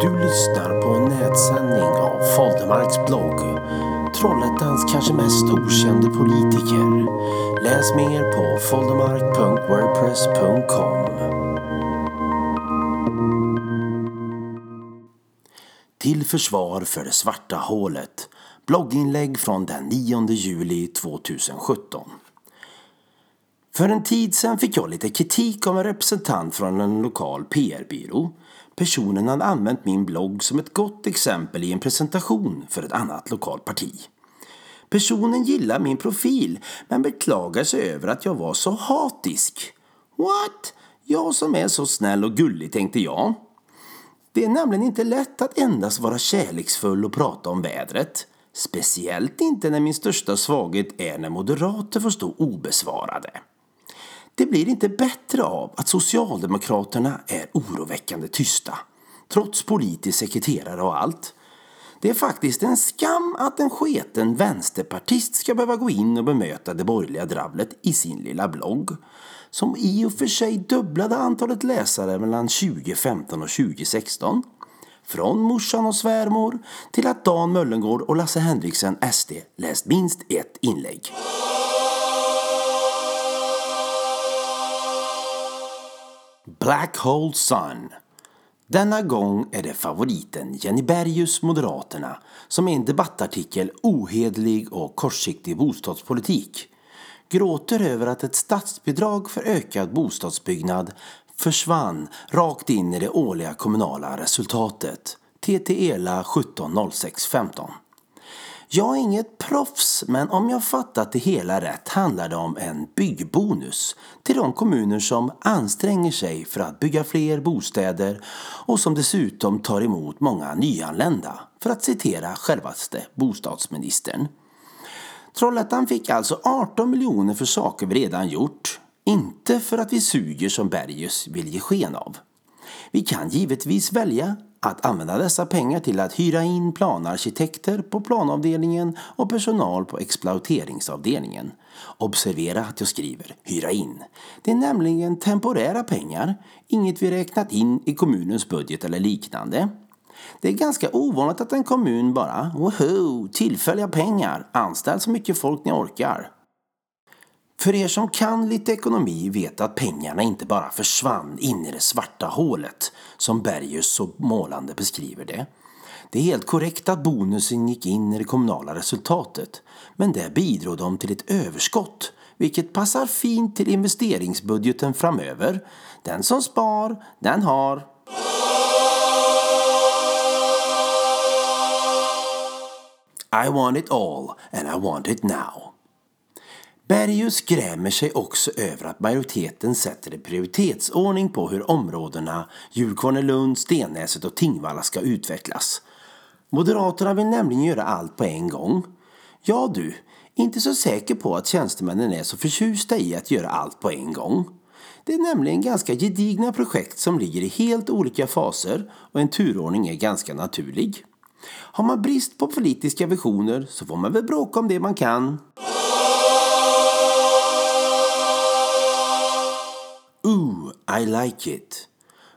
Du lyssnar på en nätsändning av Foldemarks blogg. Trollhättans kanske mest okände politiker. Läs mer på foldemark.wordpress.com. Till försvar för det svarta hålet. Blogginlägg från den 9 juli 2017. För en tid sedan fick jag lite kritik av en representant från en lokal PR-byrå. Personen hade använt min blogg som ett gott exempel i en presentation för ett annat lokalt parti. Personen gillar min profil men beklagar sig över att jag var så hatisk. What? Jag som är så snäll och gullig tänkte jag. Det är nämligen inte lätt att endast vara kärleksfull och prata om vädret. Speciellt inte när min största svaghet är när moderater får stå obesvarade. Det blir inte bättre av att Socialdemokraterna är oroväckande tysta. Trots politisk sekreterare och allt. Det är faktiskt en skam att en sketen vänsterpartist ska behöva gå in och bemöta det borgerliga dravlet i sin lilla blogg. Som i och för sig dubblade antalet läsare mellan 2015 och 2016. Från morsan och svärmor till att Dan Möllengård och Lasse Henriksen SD läst minst ett inlägg. Black Hole Sun. Denna gång är det favoriten Jenny Bergius, Moderaterna, som i en debattartikel ohedlig och kortsiktig bostadspolitik gråter över att ett statsbidrag för ökad bostadsbyggnad försvann rakt in i det årliga kommunala resultatet. TT ELA 170615. Jag är inget proffs, men om jag fattat det hela rätt handlar det om en byggbonus till de kommuner som anstränger sig för att bygga fler bostäder och som dessutom tar emot många nyanlända, för att citera självaste bostadsministern. Trollhättan fick alltså 18 miljoner för saker vi redan gjort, inte för att vi suger som Bergius vill ge sken av. Vi kan givetvis välja att använda dessa pengar till att hyra in planarkitekter på planavdelningen och personal på exploateringsavdelningen. Observera att jag skriver hyra in. Det är nämligen temporära pengar, inget vi räknat in i kommunens budget eller liknande. Det är ganska ovanligt att en kommun bara, woho, tillfälliga pengar, anställ så mycket folk ni orkar. För er som kan lite ekonomi vet att pengarna inte bara försvann in i det svarta hålet som Bergius så målande beskriver det. Det är helt korrekt att bonusen gick in i det kommunala resultatet men där bidrog de till ett överskott vilket passar fint till investeringsbudgeten framöver. Den som spar, den har. I want it all and I want it now. Bergius grämer sig också över att majoriteten sätter en prioritetsordning på hur områdena Djurkvarnelund, Stennäset och Tingvalla ska utvecklas. Moderaterna vill nämligen göra allt på en gång. Ja du, inte så säker på att tjänstemännen är så förtjusta i att göra allt på en gång. Det är nämligen ganska gedigna projekt som ligger i helt olika faser och en turordning är ganska naturlig. Har man brist på politiska visioner så får man väl bråka om det man kan. I like it.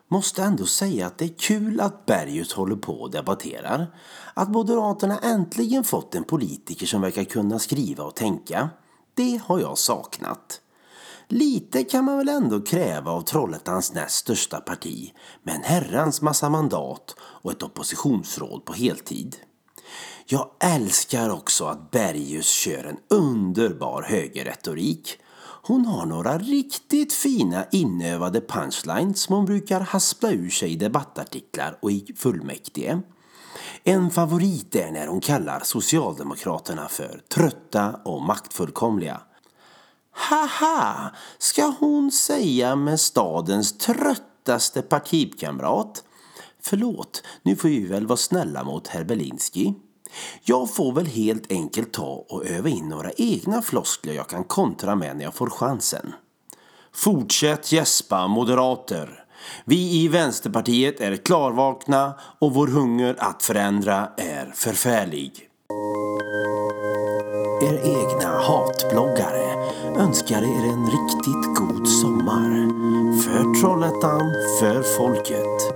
Måste ändå säga att det är kul att Bergius håller på och debatterar. Att Moderaterna äntligen fått en politiker som verkar kunna skriva och tänka. Det har jag saknat. Lite kan man väl ändå kräva av Trollhättans näst största parti med en herrans massa mandat och ett oppositionsråd på heltid. Jag älskar också att Bergius kör en underbar högerretorik hon har några riktigt fina inövade punchlines som hon brukar haspla ur sig i debattartiklar och i fullmäktige. En favorit är när hon kallar Socialdemokraterna för trötta och maktfullkomliga. Haha, ska hon säga med stadens tröttaste partikamrat? Förlåt, nu får vi väl vara snälla mot herr Belinski. Jag får väl helt enkelt ta och öva in några egna floskler jag kan kontra med när jag får chansen. Fortsätt gäspa moderater. Vi i Vänsterpartiet är klarvakna och vår hunger att förändra är förfärlig. Er egna hatbloggare önskar er en riktigt god sommar. För Trollhättan, för folket.